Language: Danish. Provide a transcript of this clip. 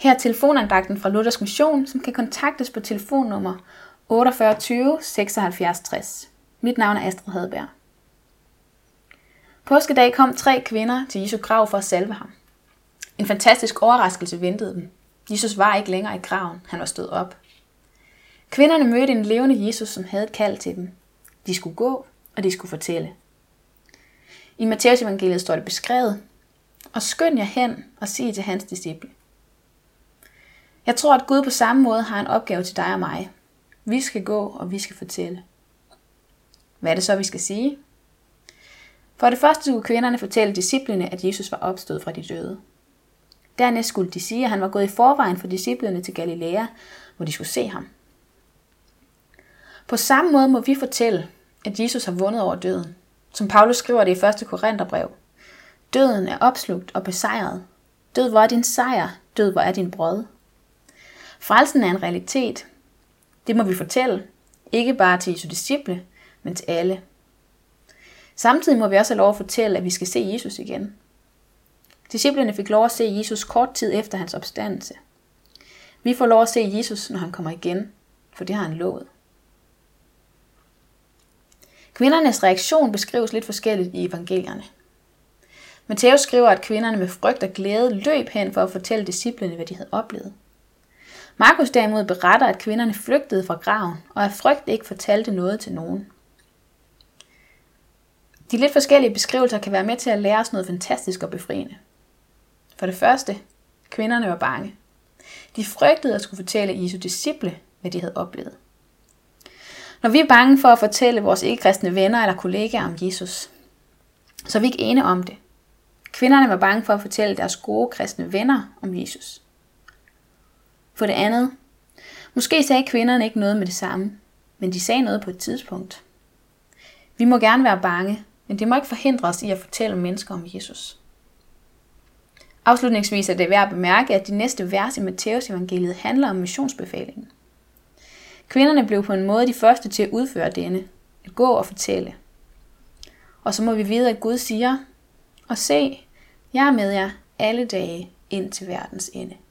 Her er telefonandagten fra Luthers Mission, som kan kontaktes på telefonnummer 48 76 60. Mit navn er Astrid Hadberg. Påskedag kom tre kvinder til Jesu grav for at salve ham. En fantastisk overraskelse ventede dem. Jesus var ikke længere i graven, han var stået op. Kvinderne mødte en levende Jesus, som havde et kald til dem. De skulle gå, og de skulle fortælle. I Matteus evangeliet står det beskrevet, og skynd jer hen og sig til hans disciple. Jeg tror, at Gud på samme måde har en opgave til dig og mig. Vi skal gå, og vi skal fortælle. Hvad er det så, vi skal sige? For det første skulle kvinderne fortælle disciplene, at Jesus var opstået fra de døde. Dernæst skulle de sige, at han var gået i forvejen for disciplene til Galilea, hvor de skulle se ham. På samme måde må vi fortælle, at Jesus har vundet over døden. Som Paulus skriver det i 1. Korintherbrev. Døden er opslugt og besejret. Død, hvor er din sejr? Død, hvor er din brød? Frelsen er en realitet. Det må vi fortælle, ikke bare til Jesu disciple, men til alle. Samtidig må vi også have lov at fortælle, at vi skal se Jesus igen. Disciplerne fik lov at se Jesus kort tid efter hans opstandelse. Vi får lov at se Jesus, når han kommer igen, for det har han lovet. Kvindernes reaktion beskrives lidt forskelligt i evangelierne. Matthæus skriver, at kvinderne med frygt og glæde løb hen for at fortælle disciplene, hvad de havde oplevet. Markus derimod beretter, at kvinderne flygtede fra graven, og af frygt ikke fortalte noget til nogen. De lidt forskellige beskrivelser kan være med til at lære os noget fantastisk og befriende. For det første, kvinderne var bange. De frygtede at skulle fortælle Jesu disciple, hvad de havde oplevet. Når vi er bange for at fortælle vores ikke-kristne venner eller kollegaer om Jesus, så er vi ikke ene om det. Kvinderne var bange for at fortælle deres gode kristne venner om Jesus. For det andet, måske sagde kvinderne ikke noget med det samme, men de sagde noget på et tidspunkt. Vi må gerne være bange, men det må ikke forhindre os i at fortælle mennesker om Jesus. Afslutningsvis er det værd at bemærke, at de næste vers i Matteus evangeliet handler om missionsbefalingen. Kvinderne blev på en måde de første til at udføre denne, at gå og fortælle. Og så må vi vide, at Gud siger, og se, jeg er med jer alle dage ind til verdens ende.